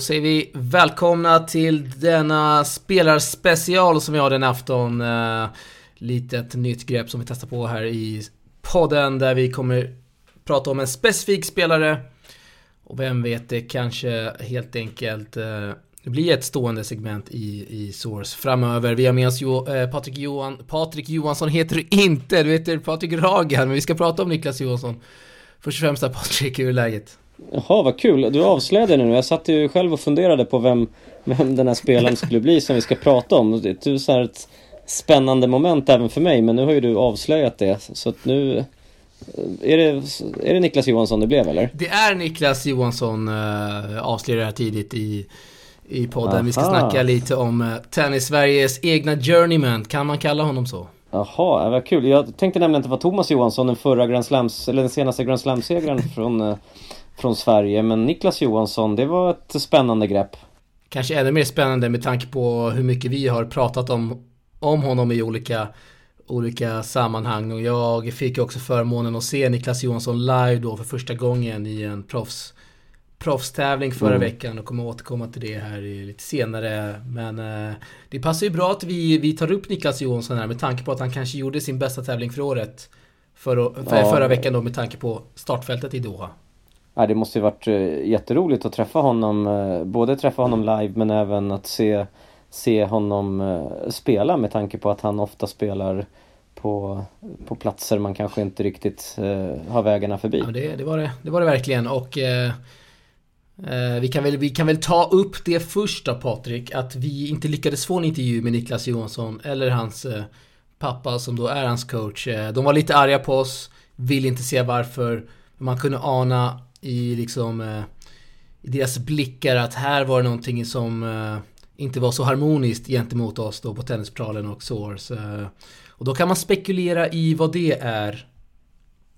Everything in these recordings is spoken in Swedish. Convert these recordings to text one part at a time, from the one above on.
Då säger vi välkomna till denna spelarspecial som vi har den afton. Eh, Litet nytt grepp som vi testar på här i podden där vi kommer prata om en specifik spelare. Och vem vet, det kanske helt enkelt uh, blir ett stående segment i, i Source framöver. Vi har med oss jo, eh, Patrik, Johan, Patrik Johansson heter du inte, du heter Patrik Ragan, men vi ska prata om Niklas Johansson. Först och främst Patrik, hur är läget? Jaha, vad kul. Du avslöjade nu. Jag satt ju själv och funderade på vem, vem den här spelaren skulle bli som vi ska prata om. Det är så ett spännande moment även för mig, men nu har ju du avslöjat det. Så att nu... Är det, är det Niklas Johansson det blev eller? Det är Niklas Johansson, äh, avslöjade här tidigt i, i podden. Aha. Vi ska snacka lite om äh, Tennis-Sveriges egna journeyman, kan man kalla honom så? Jaha, vad kul. Jag tänkte nämligen att det var Thomas Johansson, den förra Grand Slams, eller den senaste Grand Slam-segraren från från Sverige. Men Niklas Johansson, det var ett spännande grepp. Kanske ännu mer spännande med tanke på hur mycket vi har pratat om, om honom i olika, olika sammanhang. Och jag fick också förmånen att se Niklas Johansson live då för första gången i en proffs, proffstävling förra mm. veckan och kommer återkomma till det här lite senare. Men eh, det passar ju bra att vi, vi tar upp Niklas Johansson här med tanke på att han kanske gjorde sin bästa tävling för året. För, för, ja. Förra veckan då med tanke på startfältet i Doha. Ja, det måste ju varit eh, jätteroligt att träffa honom, eh, både träffa honom live men även att se, se honom eh, spela med tanke på att han ofta spelar på, på platser man kanske inte riktigt har vägarna förbi. Ja, det, det, var det, det var det verkligen och eh, vi, kan väl, vi kan väl ta upp det först då Patrik, att vi inte lyckades få en intervju med Niklas Johansson eller hans pappa som då är hans coach. De var lite arga på oss, vill inte se varför. Man kunde ana i liksom eh, i deras blickar att här var det någonting som eh, inte var så harmoniskt gentemot oss då på Tennisportalen och Source. Eh, och då kan man spekulera i vad det är,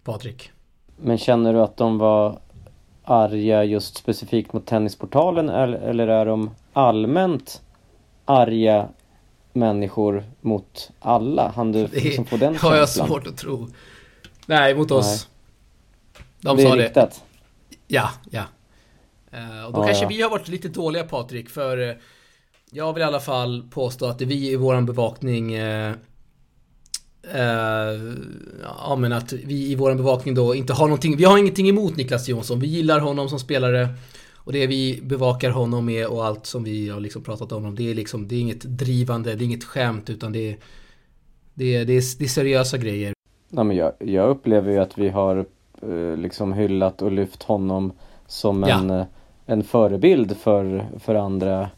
Patrik. Men känner du att de var arga just specifikt mot Tennisportalen eller, eller är de allmänt arga människor mot alla? Han du liksom få den känslan? Det har jag svårt att tro. Nej, mot oss. Nej. De det sa är det. Riktat. Ja, ja. Uh, och då ja, kanske ja. vi har varit lite dåliga Patrik, för uh, jag vill i alla fall påstå att vi i våran bevakning uh, ja men att vi i våran bevakning då inte har någonting, vi har ingenting emot Niklas Jonsson. Vi gillar honom som spelare. Och det vi bevakar honom med och allt som vi har liksom pratat om, det är liksom, det är inget drivande, det är inget skämt utan det är, det är, det är, det är seriösa grejer. Ja, men jag, jag upplever ju att vi har Eh, liksom hyllat och lyft honom som en, ja. Eh, en förebild för, för andra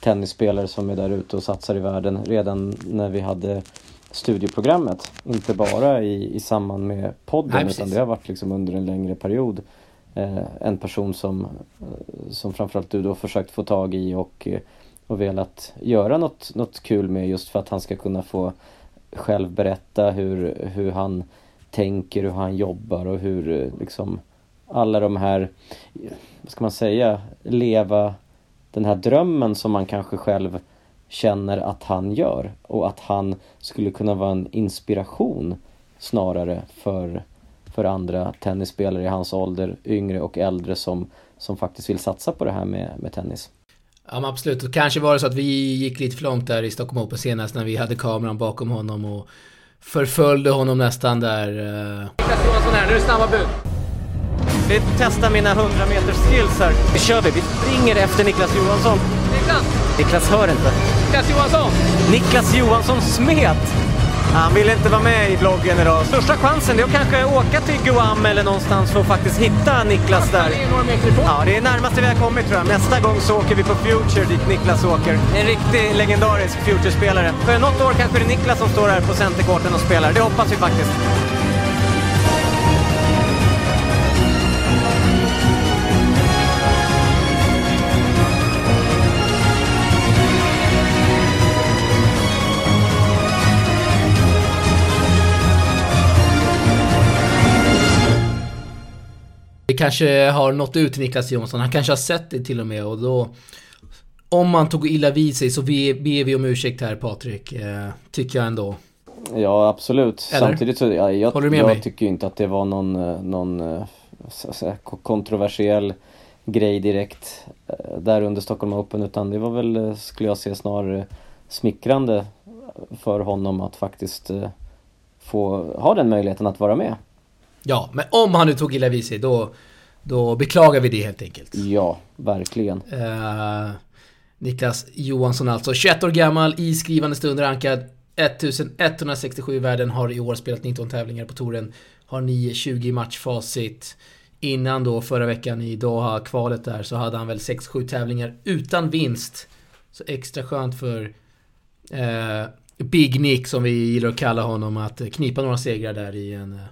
tennisspelare som är där ute och satsar i världen redan när vi hade studieprogrammet. Inte bara i, i samband med podden Nej, utan det har varit liksom under en längre period. Eh, en person som, eh, som framförallt du då försökt få tag i och, och velat göra något, något kul med just för att han ska kunna få själv berätta hur, hur han tänker, hur han jobbar och hur eh, liksom alla de här, vad ska man säga, leva den här drömmen som man kanske själv känner att han gör och att han skulle kunna vara en inspiration snarare för, för andra tennisspelare i hans ålder, yngre och äldre som, som faktiskt vill satsa på det här med, med tennis. Ja men absolut, och kanske var det så att vi gick lite för långt där i Stockholm Open senast när vi hade kameran bakom honom och förföljde honom nästan där. Eh. Niklas Johansson här, nu är det snabba bud. Vi testar mina 100 meters skills här. Vi kör vi, vi springer efter Niklas Johansson. Niklas! Niklas hör inte. Niklas Johansson! Niklas Johansson smet! Han vill inte vara med i vloggen idag. Största chansen är att kanske åka till Guam eller någonstans för att faktiskt hitta Niklas där. Ja, det är närmaste vi har kommit tror jag. Nästa gång så åker vi på Future dit Niklas åker. En riktig legendarisk Future-spelare. För något år kanske det är Niklas som står här på centerkorten och spelar. Det hoppas vi faktiskt. Det kanske har nått ut till Niklas Jonsson. Han kanske har sett det till och med och då... Om man tog illa vid sig så ber vi om ursäkt här Patrik. Eh, tycker jag ändå. Ja absolut. Eller? Samtidigt så, ja, jag, jag tycker inte att det var någon, eh, någon eh, säga, kontroversiell grej direkt där under Stockholm Open utan det var väl, skulle jag säga, snarare smickrande för honom att faktiskt få ha den möjligheten att vara med. Ja, men om han nu tog illa vid sig då, då beklagar vi det helt enkelt. Ja, verkligen. Uh, Niklas Johansson alltså, 21 år gammal, i skrivande stund rankad 1167 i världen, har i år spelat 19 tävlingar på touren, har 9-20 matchfacit. Innan då förra veckan i Doha, kvalet där, så hade han väl 6-7 tävlingar utan vinst. Så extra skönt för eh, Big Nick som vi gillar att kalla honom att knipa några segrar där i en, eh, i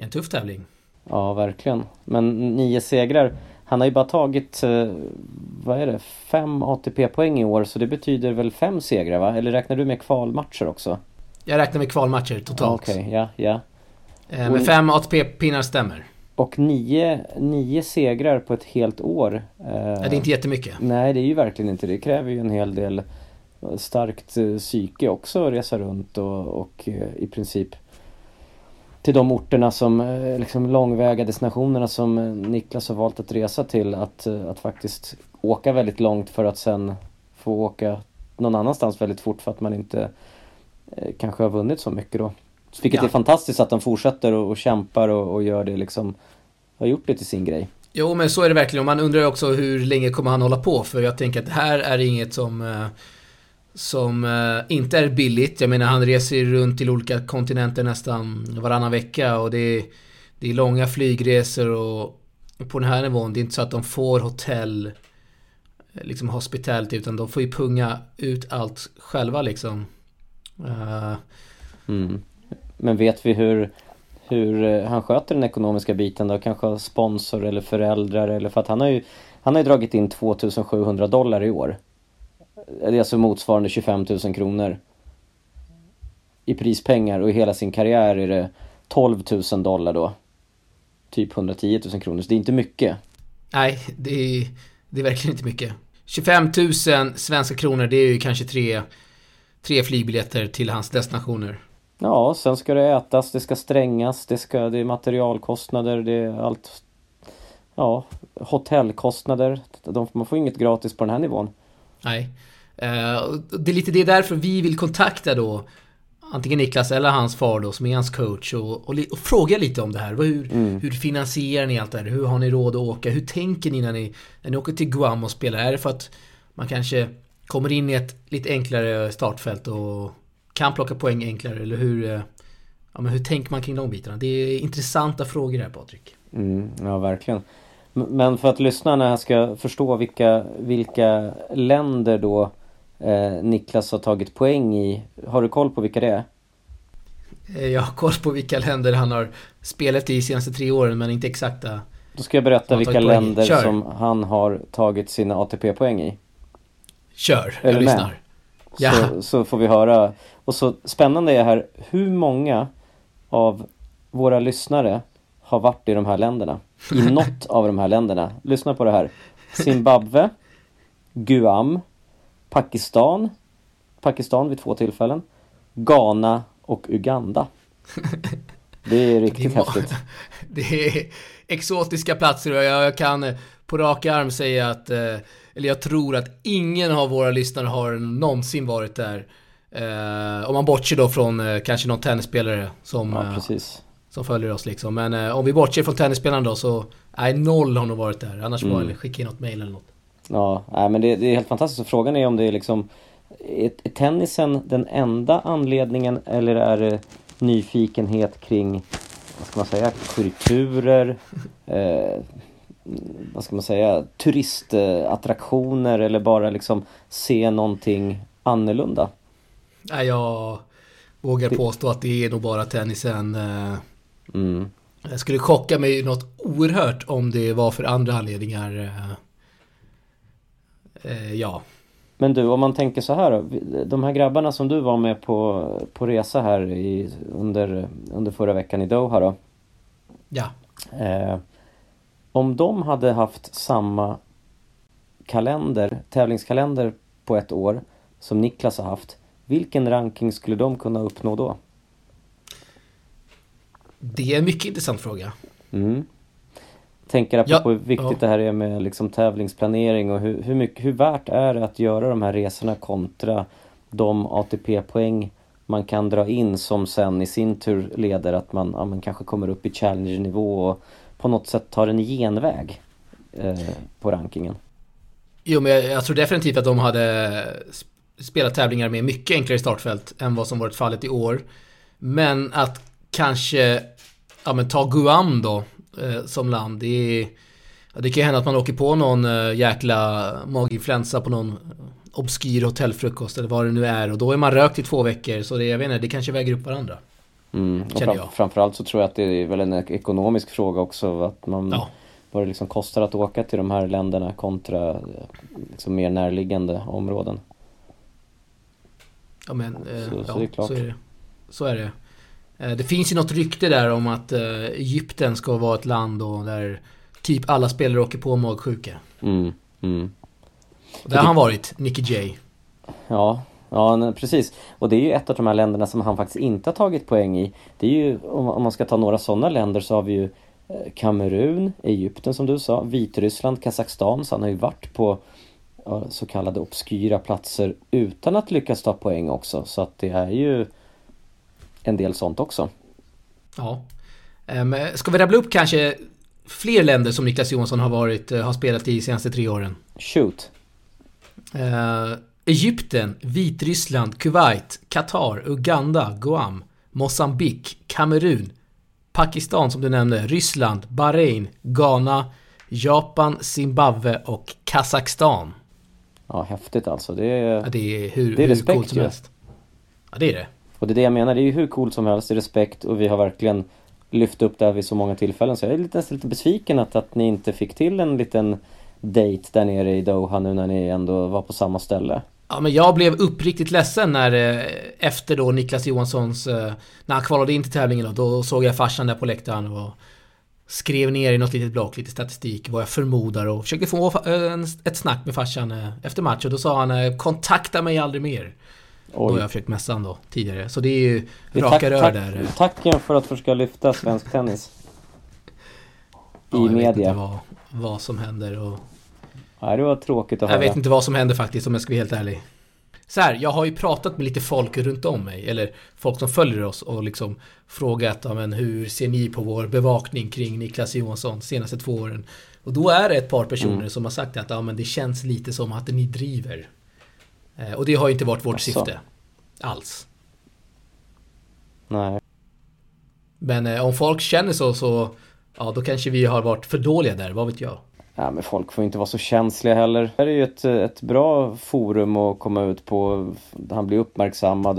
en tuff tävling. Ja, verkligen. Men nio segrar. Han har ju bara tagit, eh, vad är det, fem ATP-poäng i år så det betyder väl fem segrar va? Eller räknar du med kvalmatcher också? Jag räknar med kvalmatcher totalt. Okej, okay, ja, ja. Eh, men fem ATP-pinnar stämmer. Och nio, nio segrar på ett helt år. Eh, ja, det är inte jättemycket. Nej, det är ju verkligen inte det. Det kräver ju en hel del starkt psyke också att resa runt och, och i princip till de orterna som, eh, liksom långväga destinationerna som Niklas har valt att resa till att, att faktiskt åka väldigt långt för att sen få åka någon annanstans väldigt fort för att man inte eh, kanske har vunnit så mycket då. Vilket ja. är fantastiskt att de fortsätter och, och kämpar och, och, gör det liksom, har gjort det till sin grej. Jo men så är det verkligen och man undrar också hur länge kommer han hålla på för jag tänker att det här är inget som eh, som eh, inte är billigt. Jag menar han reser runt till olika kontinenter nästan varannan vecka och det är, det är långa flygresor och på den här nivån, det är inte så att de får hotell eh, liksom hospitality utan de får ju punga ut allt själva liksom. Uh... Mm. Men vet vi hur, hur eh, han sköter den ekonomiska biten då? Kanske sponsor eller föräldrar eller för att han har ju Han har ju dragit in 2700 dollar i år. Det är alltså motsvarande 25 000 kronor. I prispengar och i hela sin karriär är det 12 000 dollar då. Typ 110 000 kronor, så det är inte mycket. Nej, det är, det är verkligen inte mycket. 25 000 svenska kronor, det är ju kanske tre, tre flygbiljetter till hans destinationer. Ja, sen ska det ätas, det ska strängas, det, ska, det är materialkostnader, det är allt. Ja, hotellkostnader. De, man får inget gratis på den här nivån. Nej. Uh, det är lite det därför vi vill kontakta då antingen Niklas eller hans far då som är hans coach och, och, och fråga lite om det här. Hur, mm. hur finansierar ni allt det här? Hur har ni råd att åka? Hur tänker ni när ni, när ni åker till Guam och spelar? Är det för att man kanske kommer in i ett lite enklare startfält och kan plocka poäng enklare? Eller hur, eh, ja, men hur tänker man kring de bitarna? Det är intressanta frågor här Patrik. Mm, ja, verkligen. Men för att lyssnarna ska förstå vilka, vilka länder då eh, Niklas har tagit poäng i. Har du koll på vilka det är? Eh, jag har koll på vilka länder han har spelat i de senaste tre åren men inte exakta. Då ska jag berätta vilka länder som han har tagit sina ATP-poäng i. Kör, jag Eller lyssnar. Ja. Så, så får vi höra. Och så spännande är här, hur många av våra lyssnare har varit i de här länderna? I något av de här länderna. Lyssna på det här. Zimbabwe, Guam, Pakistan, Pakistan vid två tillfällen, Ghana och Uganda. Det är riktigt det är, häftigt. Det är exotiska platser och jag kan på rak arm säga att, eh, eller jag tror att ingen av våra lyssnare har någonsin varit där. Eh, om man bortser då från eh, kanske någon tennisspelare som, ja, som följer oss liksom. Men om vi bortser från tennisspelarna då så, nej noll har nog varit där. Annars mm. var skicka in något mail eller något. Ja, nej, men det, det, är helt fantastiskt. Frågan är om det är liksom är, är tennisen den enda anledningen eller är det nyfikenhet kring vad ska man säga, kulturer, eh, vad ska man säga, turistattraktioner eller bara liksom se någonting annorlunda? Nej, jag vågar påstå att det är nog bara tennisen. Eh, mm. Jag skulle chocka mig något oerhört om det var för andra anledningar. Eh, eh, ja. Men du, om man tänker så här då. De här grabbarna som du var med på, på resa här i, under, under förra veckan i Doha då. Ja. Eh, om de hade haft samma kalender, tävlingskalender på ett år som Niklas har haft. Vilken ranking skulle de kunna uppnå då? Det är en mycket intressant fråga. Mm. tänker apropå Ja, hur viktigt ja. det här är med liksom tävlingsplanering och hur, hur, mycket, hur värt är det att göra de här resorna kontra de ATP-poäng man kan dra in som sen i sin tur leder att man, ja, man kanske kommer upp i challenger-nivå och på något sätt tar en genväg eh, på rankingen. Jo, men jag, jag tror definitivt att de hade sp- spelat tävlingar med mycket enklare startfält än vad som varit fallet i år. Men att kanske, ja men ta Guam då eh, som land. Det, är, ja, det kan ju hända att man åker på någon eh, jäkla maginfluensa på någon obskyr hotellfrukost eller vad det nu är. Och då är man rökt i två veckor. Så det, jag vet inte, det kanske väger upp varandra. Mm. Och Känner fram, framförallt så tror jag att det är väl en ekonomisk fråga också att man Ja. vad det liksom kostar att åka till de här länderna kontra eh, liksom mer närliggande områden. Ja men, eh, Så- så ja, det är klart. så är det. Så är det. Eh, det finns ju något rykte där om att eh, Egypten ska vara ett land där typ alla spelare åker på magsjuka. Mm. Mm. Där har han varit, Nicky J. Ja, ja precis. Och det är ju ett av de här länderna som han faktiskt inte har tagit poäng i. Det är ju, om, man ska ta några sådana länder så har vi ju eh, Kamerun, Egypten som du sa, Vitryssland, Kazakstan. Så han har ju varit på så kallade obskyra platser utan att lyckas ta poäng också. Så att det är ju en del sånt också. Ja. Eh, men ska vi rabbla upp kanske fler länder som Niklas Johansson har varit, eh, har spelat i de senaste tre åren? Shoot! Eh, Egypten, Vitryssland, Kuwait, Qatar, Uganda, Guam, Mosambik, Kamerun, Pakistan som du nämnde, Ryssland, Bahrain, Ghana, Japan, Zimbabwe och Kazakstan. Ja, häftigt alltså. Det Ja, är, det är hur, Det är hur respekt coolt som helst. Ja, det är det och det är det jag menar, det är ju hur coolt som helst, det är respekt och vi har verkligen lyft upp det här vid så många tillfällen. Så jag är lite, nästan lite besviken att, att ni inte fick till en liten date där nere i Doha nu när ni ändå var på samma ställe. Ja, men jag blev uppriktigt ledsen när eh, efter då Niklas Johanssons, eh, när han kvalade in till tävlingen då, då såg jag farsan där på läktaren och skrev ner i något litet block, lite statistik, vad jag förmodar och försökte få eh, ett snack med farsan efter match och då sa han kontakta mig aldrig mer. Då har Oj. jag försökt messa han då tidigare. Så det är ju Det raka tack, rör tack, där. Tacken för att försöka lyfta svensk tennis. I Ja, jag vet inte media. vad, vad som händer och Nej, det var tråkigt att Jag höra. vet inte vad som händer faktiskt om jag ska vara helt ärlig. Så här, jag har ju pratat med lite folk runt om mig, eller folk som följer oss och liksom frågat, ja, men hur ser ni på vår bevakning kring Niklas Johansson senaste två åren? Och då är det ett par personer Mm. som har sagt att ja, men det känns lite som att ni driver. Eh, och det har ju inte varit vårt Asså. syfte. Alls. Nej. Men eh, om folk känner så, så ja, då kanske vi har varit för dåliga där, vad vet jag. Ja, men folk får inte vara så känsliga heller. Det här är ju ett, ett bra forum att komma ut på. Han blir uppmärksammad.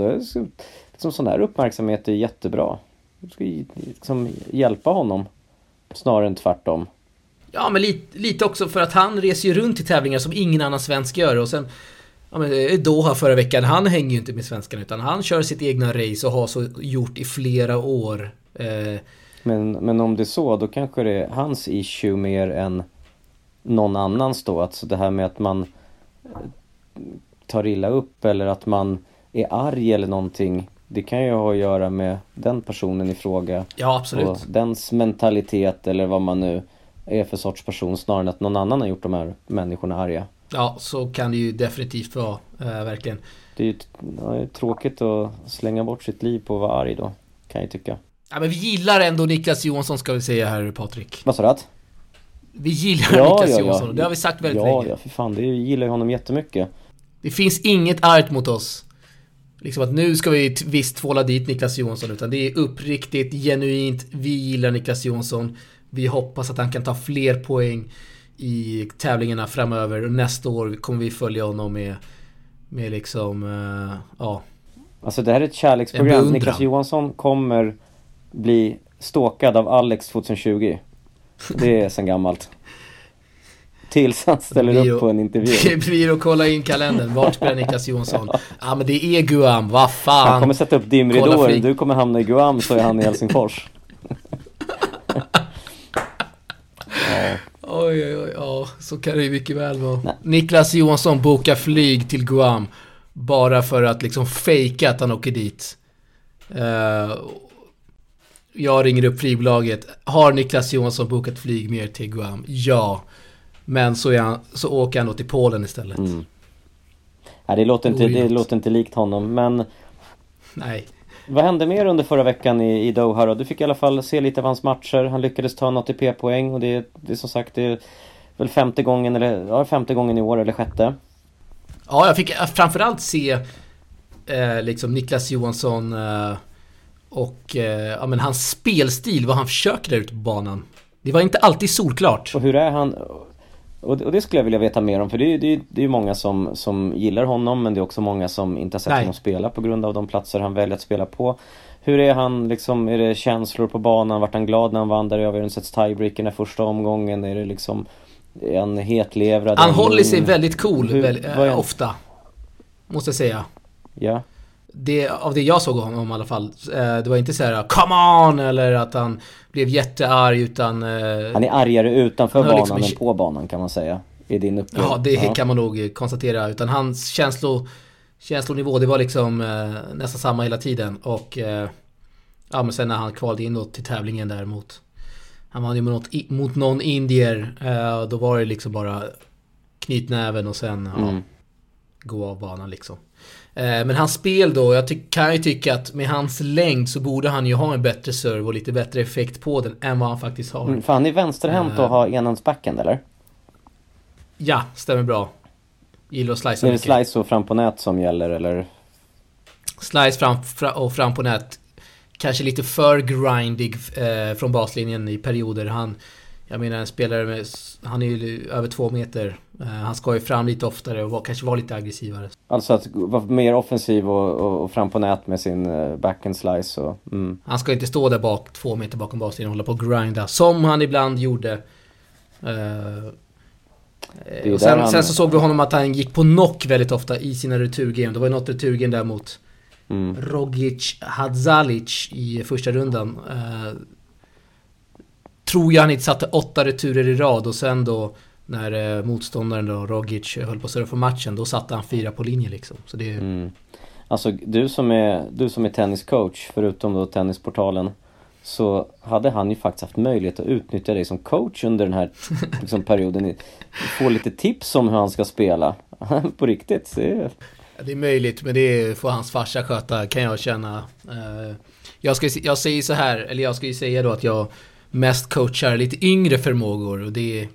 Liksom sån här uppmärksamhet är jättebra. Du ska liksom hjälpa honom. Snarare än tvärtom. Ja, men lite, lite också för att han reser ju runt till tävlingar som ingen annan svensk gör och sen Ja men eh, Doha förra veckan, han hänger ju inte med svenskarna utan han kör sitt egna race och har så gjort i flera år. Eh, Men, men om det är så, då kanske det är hans issue mer än någon annans då. Alltså det här med att man eh, tar illa upp eller att man är arg eller någonting. Det kan ju ha att göra med den personen i fråga. ja absolut. Och dens mentalitet eller vad man nu är för sorts person snarare än att någon annan har gjort de här människorna arga. Ja, så kan det ju definitivt vara, eh, verkligen. Det är ju ja, tråkigt att slänga bort sitt liv på att vara arg då. Kan jag tycka. Ja men vi gillar ändå Niklas Johansson ska vi säga här Patrik. Vad sa du? Vi gillar Niklas Johansson, det har vi sagt väldigt ja, länge. Ja, för fan. Det gillar ju honom jättemycket. Det finns inget argt mot oss. Liksom att nu ska vi visst tvåla dit Niklas Johansson utan det är uppriktigt, genuint, vi gillar Niklas Johansson. Vi hoppas att han kan ta fler poäng i tävlingarna framöver och nästa år kommer vi följa honom med, med liksom, eh, ja. Alltså det här är ett kärleksprogram. Niklas Johansson kommer bli stalkad av Alex 2020. Det är sen gammalt. Tills han ställer upp på en intervju. Det blir att kolla in kalendern, vart spelar Niklas Johansson? Ja men det är Guam, vad Han fan. kommer sätta upp dimridåer. Du kommer hamna i Guam så är han i Helsingfors. ja, Oj, oj, oj, ja, så kan det ju mycket väl vara. Nej. Niklas Johansson bokar flyg till Guam bara för att liksom fejka att han åker dit. Eh, jag ringer upp flygbolaget. Har Niklas Johansson bokat flyg mer till Guam? Ja. Men så, han, så åker han då till Polen istället. Mm. Nej, det, låter inte, det låter inte likt honom men Nej. Vad hände mer under förra veckan i, i Doha då? Du fick i alla fall se lite av hans matcher. Han lyckades ta en ATP-poäng och det, det är som sagt det väl femte gången eller ja, femte gången i år eller sjätte. Ja, jag fick framförallt se eh, liksom Niklas Johansson eh, och eh, ja, men hans spelstil, vad han försöker där ute på banan. Det var inte alltid solklart. Och hur är han? Och det, skulle jag vilja veta mer om för det är ju det, det är många som, som gillar honom men det är också många som inte har sett Nej. honom spela på grund av de platser han väljer att spela på. Hur är han liksom, är det känslor på banan? Vart han glad när han vann där i överensets tiebreaker den första omgången? Är det liksom han hetlevrad? Han håller sig väldigt cool Hur, väl, äh, ofta. Måste jag säga. Ja. Det, av det jag såg honom i alla fall. Eh, det var inte så här “Come on!” eller att han blev jättearg utan... Eh, han är argare utanför banan liksom, än på banan kan man säga. I din upplevelse. Ja, det ja. kan man nog konstatera. Utan hans känslo, känslonivå, det var liksom nästan samma hela tiden. Och... Ja, men sen när han kvalade in då till tävlingen där mot... Han vann ju mot, mot någon indier. Eh, då var det liksom bara knytnäven och sen ja, mm. gå av banan liksom. Eh, men hans spel då, jag kan ju tycka att med hans längd så borde han ju ha en bättre serve och lite bättre effekt på den än vad han faktiskt har. Mm, för han är vänsterhänt och uh, har enhandsbacken eller? Ja, stämmer bra. Gillar att slicea Är det slice och fram på nät som gäller eller? Slice fram, och fram på nät. Kanske lite för grindig eh, från baslinjen i perioder. Han, jag menar en spelare med, han är ju över två meter. Uh, han ska ju fram lite oftare och var, kanske vara lite aggressivare. Alltså att vara mer offensiv och, och, och, fram på nät med sin uh, backhand slice och... Mm. Han ska inte stå där bak, två meter bakom baslinjen och hålla på och grinda. Som han ibland gjorde. Uh, och sen, han... sen, så såg vi honom att han gick på knock väldigt ofta i sina returgame. Det var ju något returgame där mot mm. Rogic Hadzalic i första rundan. Uh, tror jag han inte satte åtta returer i rad och sen då när eh, motståndaren då, Rogic, höll på att surfa matchen, då satte han fyra på linje liksom. Så det... Mm. Alltså du som är, du som är tenniscoach, förutom då Tennisportalen, så hade han ju faktiskt haft möjlighet att utnyttja dig som coach under den här liksom, perioden. Få lite tips om hur han ska spela. på riktigt. Det. Det är möjligt, men det får hans farsa sköta kan jag känna. Eh, jag, ska, jag säger så här, eller jag ska ju säga då att jag mest coachar lite yngre förmågor och det är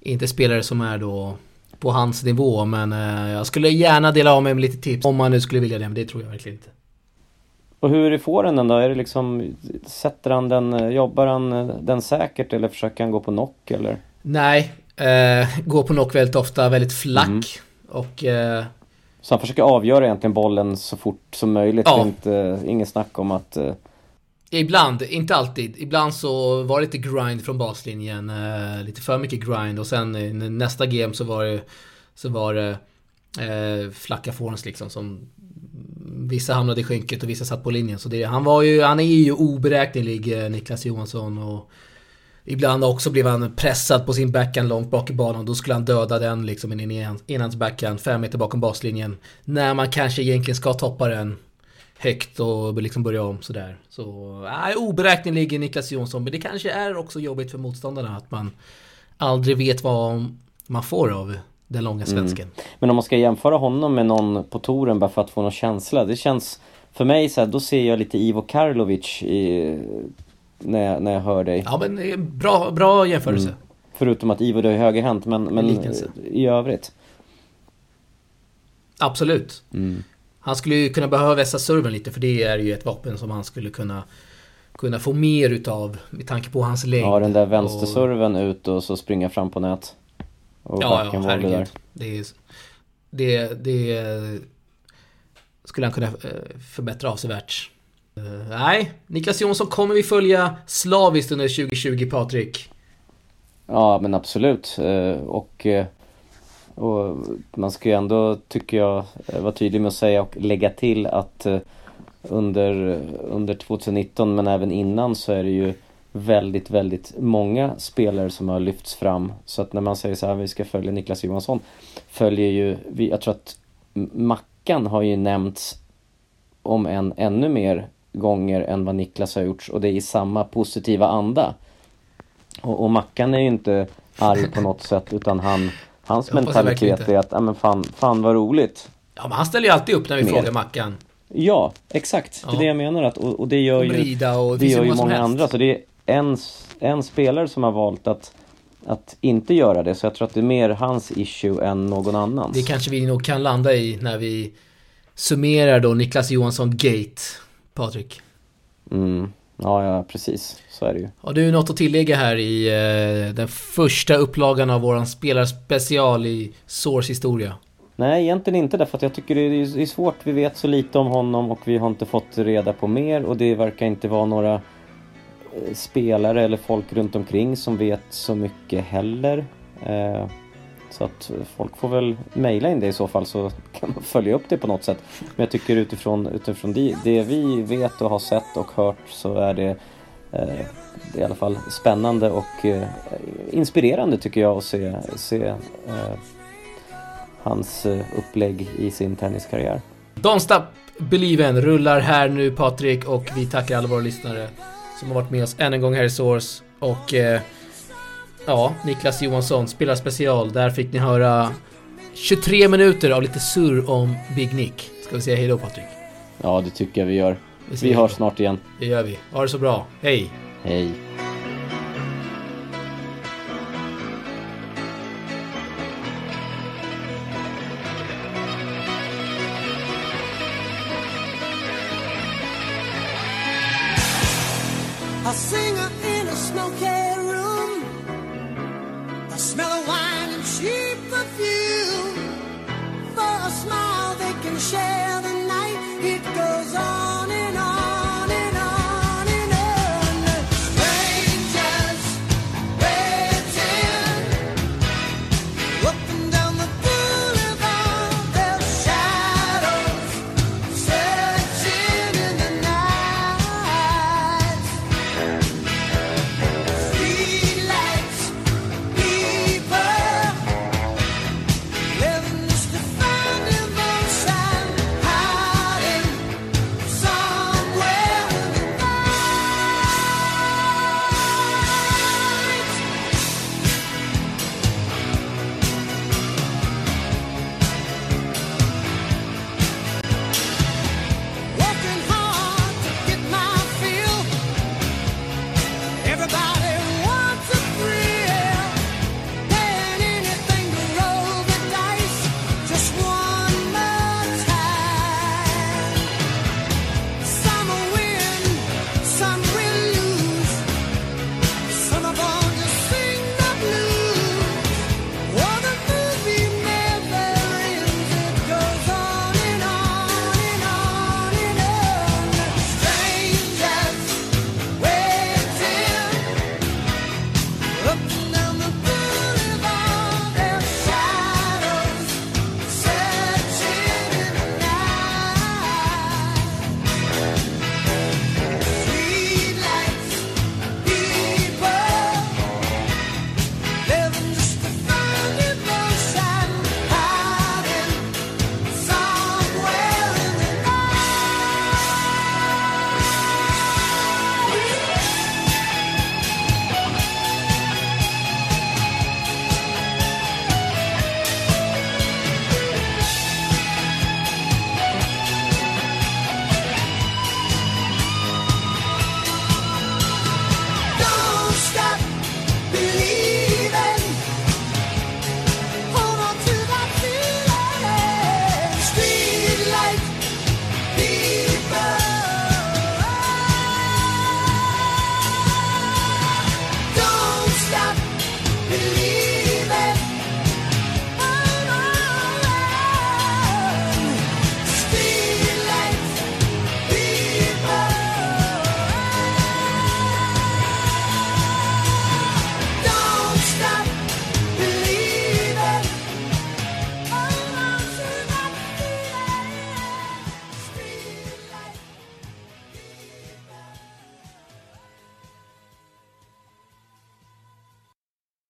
inte spelare som är då på hans nivå men eh, jag skulle gärna dela av mig med lite tips om man nu skulle vilja det men det tror jag verkligen inte. Och hur är forehanden då? Är det liksom, sätter han den, eh, jobbar han den säkert eller försöker han gå på knock eller? Nej, eh, går på knock väldigt ofta, väldigt flack mm. och eh, så han försöker avgöra egentligen bollen så fort som möjligt? Ja. Inte, inget snack om att eh, Ibland, inte alltid. Ibland så var det lite grind från baslinjen. Eh, lite för mycket grind och sen nästa game så var det, så var det eh, flacka forns liksom som Vissa hamnade i skynket och vissa satt på linjen. Så det, han, var ju, han är ju oberäknelig, eh, Niklas Johansson. Och ibland också blev han pressad på sin backhand långt bak i banan. Då skulle han döda den liksom i en enhandsbackhand, fem meter bakom baslinjen. När man kanske egentligen ska toppa den högt och liksom börja om sådär. Så, nej, oberäknelig Niklas Jonsson. Men det kanske är också jobbigt för motståndarna att man aldrig vet vad man får av den långa mm. svensken. Mm. Men om man ska jämföra honom med någon på touren bara för att få någon känsla. Det känns för mig så här, då ser jag lite Ivo Karlovic i, när, jag, när jag hör dig. Ja men bra, bra jämförelse. Mm. Förutom att Ivo är högerhänt men, men i övrigt. Absolut. Mm. Han skulle ju kunna behöva vässa serven lite för det är ju ett vapen som han skulle kunna kunna få mer utav med tanke på hans längd. Ja, den där vänsterserven och... ut och så springa fram på nät. Och ja, ja, herregud. Där. Det, är, det, det skulle han kunna eh, förbättra avsevärt. Uh, nej, Niklas Jonsson kommer vi följa slaviskt under 2020 Patrik. Ja men absolut. Uh, och uh, och man ska ju ändå, tycker jag, vara tydlig med att säga och lägga till att under, under 2019 men även innan så är det ju väldigt, väldigt många spelare som har lyfts fram. Så att när man säger så här, vi ska följa Niklas Johansson, följer ju, jag tror att Mackan har ju nämnts om en ännu mer gånger än vad Niklas har gjort och det är i samma positiva anda. Och, och Mackan är ju inte arg på något sätt utan han, hans mentalitet är att, ja men fan, fan vad roligt. Ja men han ställer ju alltid upp när vi Mer. frågar Mackan. Ja, exakt. Det är det jag menar. Att, och, och det gör ju, Brida och det gör ju många andra. Så det är en, en spelare som har valt att att inte göra det. Så jag tror att det är mer hans issue än någon annans. Det kanske vi nog kan landa i när vi summerar då Niklas Johansson Gate, Patrik. Mm. Ja, ja, precis. Så är det ju. Har du något att tillägga här i eh, den första upplagan av våran spelarspecial i Source historia? Nej, egentligen inte därför att jag tycker det är svårt. Vi vet så lite om honom och vi har inte fått reda på mer och det verkar inte vara några eh, spelare eller folk runt omkring som vet så mycket heller. Eh, så att folk får väl mejla in det i så fall så kan man följa upp det på något sätt. Men jag tycker utifrån, utifrån det, det vi vet och har sett och hört så är det, eh, det är i alla fall spännande och eh, inspirerande tycker jag att se, se eh, hans eh, upplägg i sin tenniskarriär. Don't Stop Believen rullar här nu Patrik och vi tackar alla våra lyssnare som har varit med oss än en gång här i Source och eh, Ja, Niklas Johansson spelar special. Där fick ni höra 23 minuter av lite surr om Big Nick. Ska vi säga hejdå Patrik? Ja, det tycker jag vi gör. Vi, vi hörs snart igen. Det gör vi. Ha det så bra. Hej! Hej! A singer in a snow cave